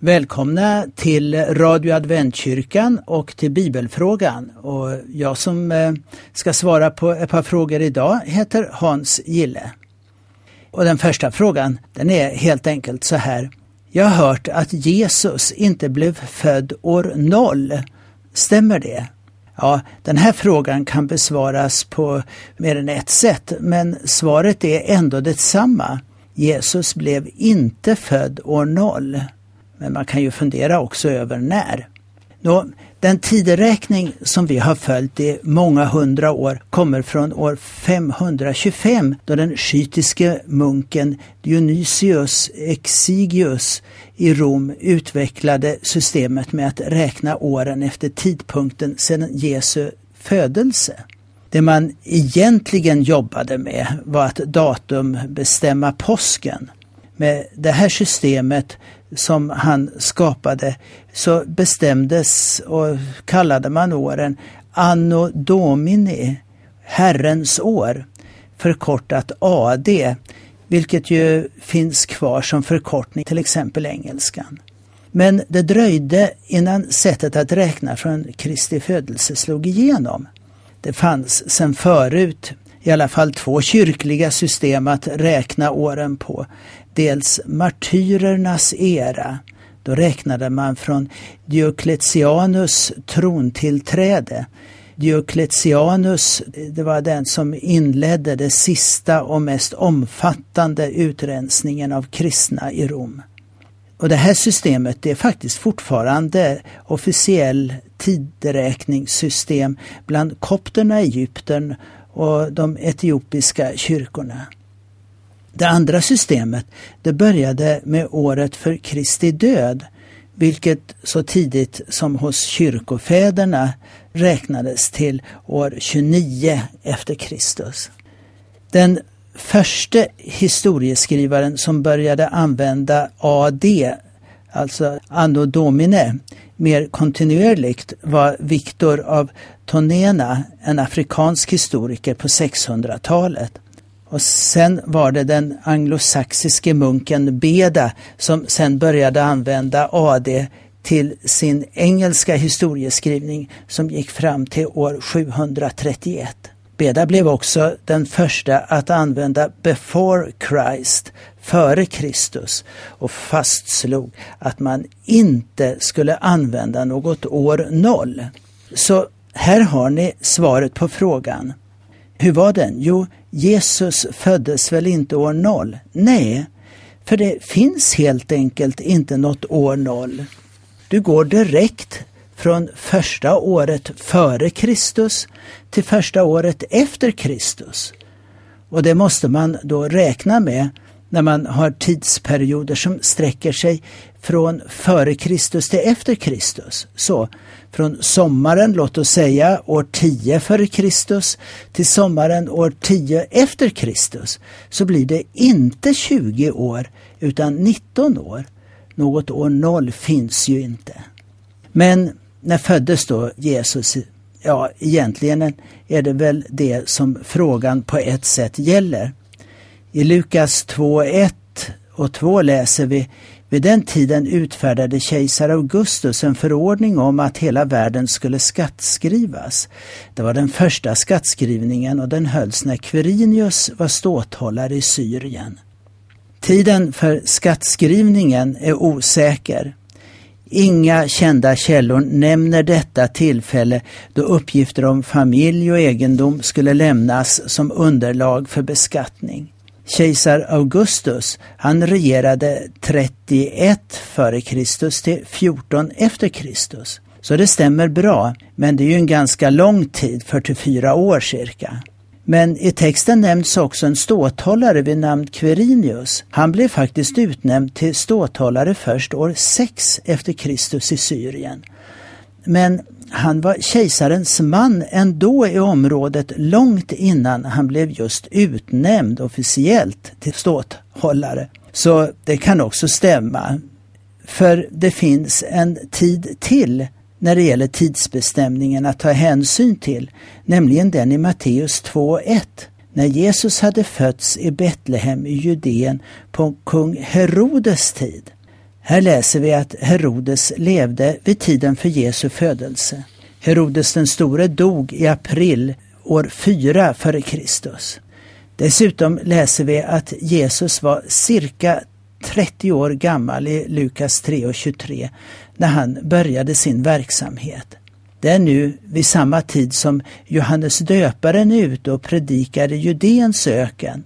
Välkomna till Radio Adventkyrkan och till Bibelfrågan. Och jag som eh, ska svara på ett par frågor idag heter Hans Gille. Och den första frågan den är helt enkelt så här. Jag har hört att Jesus inte blev född år noll. Stämmer det? Ja, den här frågan kan besvaras på mer än ett sätt, men svaret är ändå detsamma. Jesus blev inte född år noll. Men man kan ju fundera också över när. Nå, den tideräkning som vi har följt i många hundra år kommer från år 525 då den skytiske munken Dionysius Exigius i Rom utvecklade systemet med att räkna åren efter tidpunkten sedan Jesu födelse. Det man egentligen jobbade med var att datum bestämma påsken. Med det här systemet som han skapade så bestämdes och kallade man åren Anno Domini, Herrens år, förkortat AD, vilket ju finns kvar som förkortning till exempel engelskan. Men det dröjde innan sättet att räkna från Kristi födelse slog igenom. Det fanns sedan förut i alla fall två kyrkliga system att räkna åren på. Dels martyrernas era, då räknade man från Diocletianus trontillträde. Diocletianus, det var den som inledde det sista och mest omfattande utrensningen av kristna i Rom. Och det här systemet är faktiskt fortfarande officiell tideräkningssystem bland kopterna i Egypten och de etiopiska kyrkorna. Det andra systemet det började med året för Kristi död, vilket så tidigt som hos kyrkofäderna räknades till år 29 efter Kristus. Den första historieskrivaren som började använda AD, alltså Anno Domine, mer kontinuerligt var Viktor av Tonena, en afrikansk historiker på 600-talet. Och sen var det den anglosaxiske munken Beda som sen började använda AD till sin engelska historieskrivning som gick fram till år 731. Beda blev också den första att använda before Christ, före Kristus och fastslog att man inte skulle använda något år noll. Så här har ni svaret på frågan. Hur var den? Jo, Jesus föddes väl inte år noll? Nej, för det finns helt enkelt inte något år noll. Du går direkt från första året före Kristus till första året efter Kristus. Och det måste man då räkna med när man har tidsperioder som sträcker sig från före Kristus till efter Kristus. Så från sommaren, låt oss säga år 10 före Kristus till sommaren år 10 efter Kristus så blir det inte 20 år utan 19 år. Något år noll finns ju inte. Men när föddes då Jesus? Ja, egentligen är det väl det som frågan på ett sätt gäller. I Lukas 2.1 och 2 läser vi vid den tiden utfärdade kejsar Augustus en förordning om att hela världen skulle skattskrivas. Det var den första skattskrivningen och den hölls när Quirinius var ståthållare i Syrien. Tiden för skattskrivningen är osäker. Inga kända källor nämner detta tillfälle då uppgifter om familj och egendom skulle lämnas som underlag för beskattning. Kejsar Augustus, han regerade 31 f.Kr. till 14 efter Kristus. Så det stämmer bra, men det är ju en ganska lång tid, 44 år cirka. Men i texten nämns också en ståthållare vid namn Quirinius. Han blev faktiskt utnämnd till ståthållare först år 6 efter Kristus i Syrien. Men han var kejsarens man ändå i området långt innan han blev just utnämnd officiellt till ståthållare. Så det kan också stämma. För det finns en tid till när det gäller tidsbestämningen att ta hänsyn till, nämligen den i Matteus 2.1. När Jesus hade fötts i Betlehem i Judeen på kung Herodes tid. Här läser vi att Herodes levde vid tiden för Jesu födelse. Herodes den store dog i april år 4 f.Kr. Dessutom läser vi att Jesus var cirka 30 år gammal i Lukas 3 och 23 när han började sin verksamhet. Det är nu vid samma tid som Johannes döparen är ute och predikar i Judeens öken.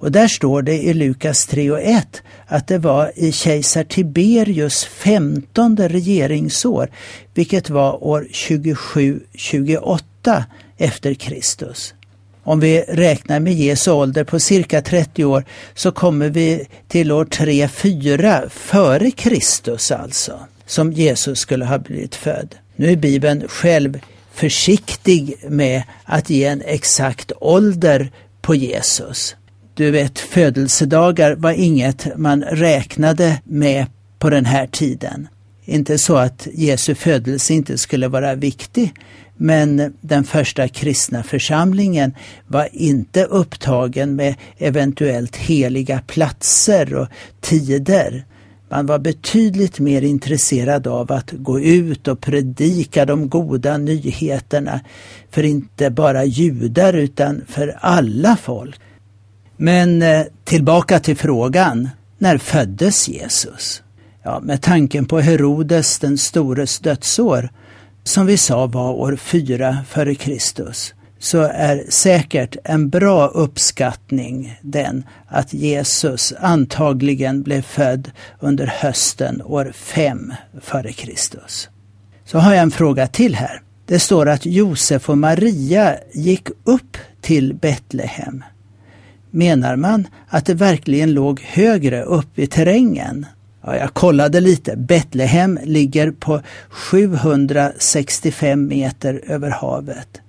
Och där står det i Lukas 3 och 1 att det var i kejsar Tiberius femtonde regeringsår, vilket var år 27-28 efter Kristus. Om vi räknar med Jesu ålder på cirka 30 år så kommer vi till år 3-4 före Kristus alltså, som Jesus skulle ha blivit född. Nu är Bibeln själv försiktig med att ge en exakt ålder på Jesus. Du vet, födelsedagar var inget man räknade med på den här tiden. Inte så att Jesu födelse inte skulle vara viktig, men den första kristna församlingen var inte upptagen med eventuellt heliga platser och tider. Man var betydligt mer intresserad av att gå ut och predika de goda nyheterna för inte bara judar utan för alla folk. Men eh, tillbaka till frågan, när föddes Jesus? Ja, med tanken på Herodes den stores dödsår, som vi sa var år 4 före Kristus, så är säkert en bra uppskattning den att Jesus antagligen blev född under hösten år 5 före Kristus. Så har jag en fråga till här. Det står att Josef och Maria gick upp till Betlehem. Menar man att det verkligen låg högre upp i terrängen? Ja, jag kollade lite. Betlehem ligger på 765 meter över havet.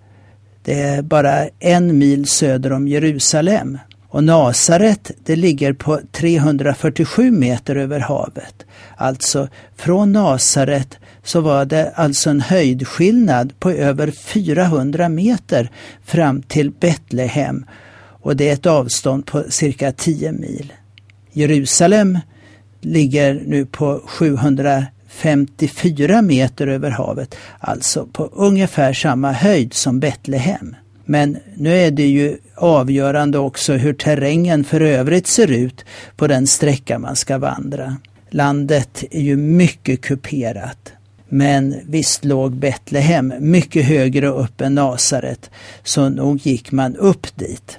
Det är bara en mil söder om Jerusalem. Och Nasaret, det ligger på 347 meter över havet. Alltså från Nasaret så var det alltså en höjdskillnad på över 400 meter fram till Betlehem och det är ett avstånd på cirka 10 mil. Jerusalem ligger nu på 754 meter över havet, alltså på ungefär samma höjd som Betlehem. Men nu är det ju avgörande också hur terrängen för övrigt ser ut på den sträcka man ska vandra. Landet är ju mycket kuperat. Men visst låg Betlehem mycket högre upp än Nasaret, så nog gick man upp dit.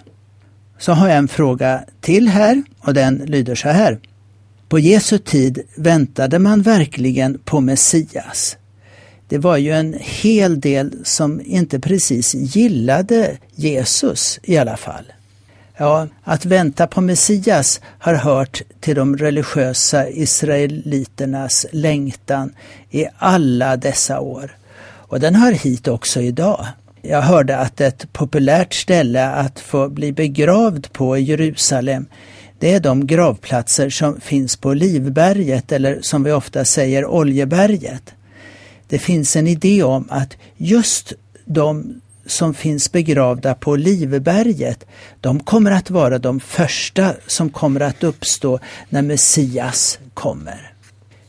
Så har jag en fråga till här och den lyder så här. På Jesu tid väntade man verkligen på Messias. Det var ju en hel del som inte precis gillade Jesus i alla fall. Ja, att vänta på Messias har hört till de religiösa israeliternas längtan i alla dessa år. Och den hör hit också idag. Jag hörde att ett populärt ställe att få bli begravd på i Jerusalem det är de gravplatser som finns på Livberget eller som vi ofta säger Oljeberget. Det finns en idé om att just de som finns begravda på Livberget, de kommer att vara de första som kommer att uppstå när Messias kommer.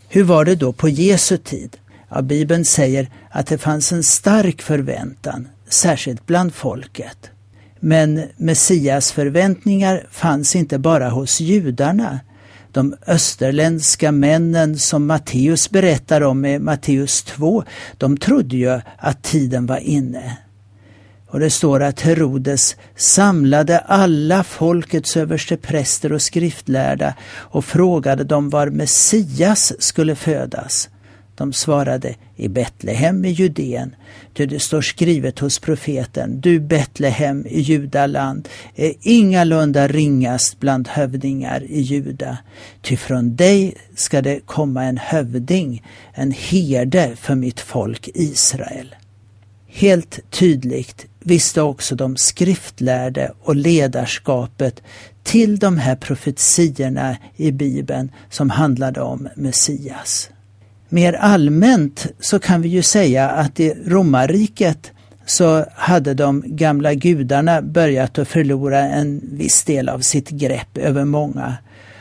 Hur var det då på Jesu tid? Ja, Bibeln säger att det fanns en stark förväntan, särskilt bland folket. Men Messias förväntningar fanns inte bara hos judarna. De österländska männen som Matteus berättar om i Matteus 2, de trodde ju att tiden var inne. Och det står att Herodes samlade alla folkets överste präster och skriftlärda och frågade dem var Messias skulle födas. De svarade i Betlehem i Judeen, ty det står skrivet hos profeten, du Betlehem i Judaland är ingalunda ringast bland hövdingar i Juda, ty från dig ska det komma en hövding, en herde för mitt folk Israel. Helt tydligt visste också de skriftlärde och ledarskapet till de här profetiorna i Bibeln som handlade om Messias. Mer allmänt så kan vi ju säga att i romarriket så hade de gamla gudarna börjat att förlora en viss del av sitt grepp över många.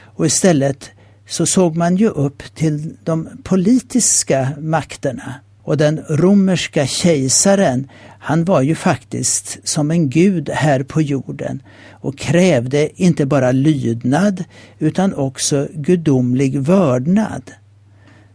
Och istället så såg man ju upp till de politiska makterna. Och den romerska kejsaren, han var ju faktiskt som en gud här på jorden och krävde inte bara lydnad utan också gudomlig vördnad.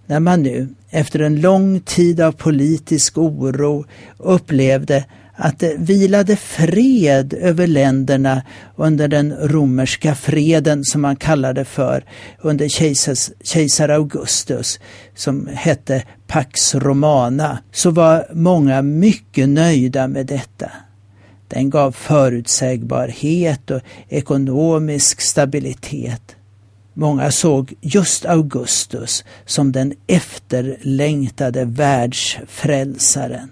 När man nu, efter en lång tid av politisk oro, upplevde att det vilade fred över länderna under den romerska freden som man kallade för under kejsars, kejsar Augustus som hette Pax Romana så var många mycket nöjda med detta. Den gav förutsägbarhet och ekonomisk stabilitet. Många såg just Augustus som den efterlängtade världsfrälsaren.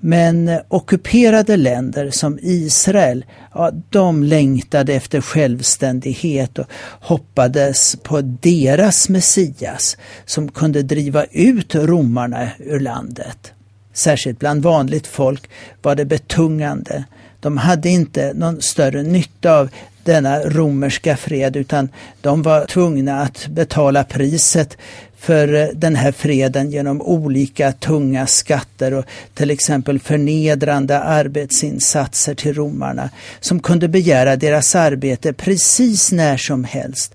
Men ockuperade länder som Israel, ja, de längtade efter självständighet och hoppades på deras Messias som kunde driva ut romarna ur landet. Särskilt bland vanligt folk var det betungande. De hade inte någon större nytta av denna romerska fred utan de var tvungna att betala priset för eh, den här freden genom olika tunga skatter och till exempel förnedrande arbetsinsatser till romarna som kunde begära deras arbete precis när som helst.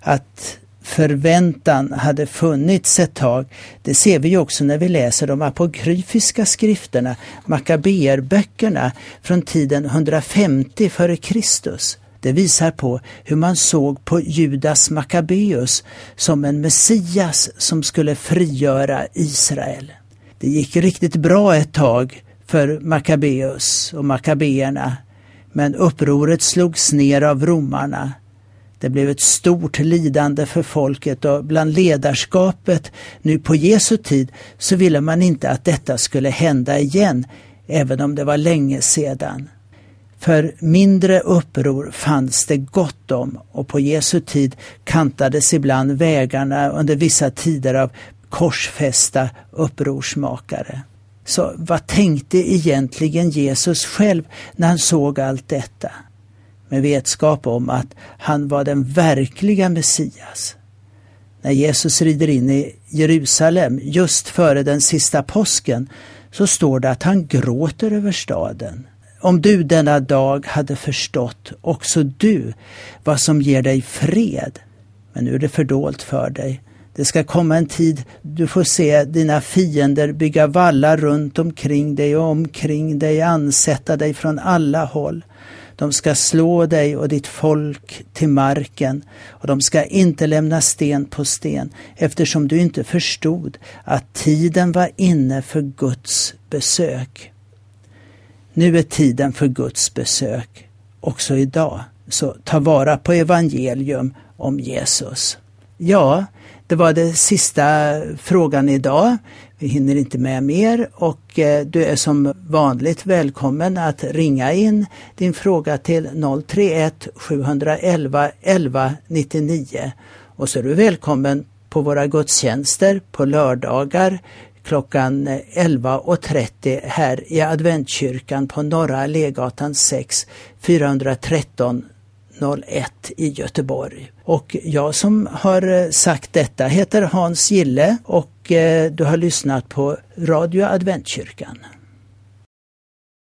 Att förväntan hade funnits ett tag, det ser vi också när vi läser de apokryfiska skrifterna, Makabeerböckerna från tiden 150 f.Kr. Det visar på hur man såg på Judas Maccabeus som en Messias som skulle frigöra Israel. Det gick riktigt bra ett tag för Maccabeus och Maccabeerna, men upproret slogs ner av romarna. Det blev ett stort lidande för folket och bland ledarskapet nu på Jesu tid så ville man inte att detta skulle hända igen, även om det var länge sedan. För mindre uppror fanns det gott om och på Jesu tid kantades ibland vägarna under vissa tider av korsfästa upprorsmakare. Så vad tänkte egentligen Jesus själv när han såg allt detta? Med vetskap om att han var den verkliga Messias. När Jesus rider in i Jerusalem just före den sista påsken så står det att han gråter över staden. Om du denna dag hade förstått, också du, vad som ger dig fred. Men nu är det fördolt för dig. Det ska komma en tid du får se dina fiender bygga vallar runt omkring dig och omkring dig, ansätta dig från alla håll. De ska slå dig och ditt folk till marken och de ska inte lämna sten på sten eftersom du inte förstod att tiden var inne för Guds besök. Nu är tiden för Guds besök också idag. Så ta vara på evangelium om Jesus. Ja, det var den sista frågan idag. Vi hinner inte med mer och eh, du är som vanligt välkommen att ringa in din fråga till 031 711 11 99. Och så är du välkommen på våra gudstjänster på lördagar klockan eh, 11.30 här i adventkyrkan på Norra Allégatan 6 413 01 i Göteborg. Och jag som har eh, sagt detta heter Hans Gille och eh, du har lyssnat på Radio Adventkyrkan.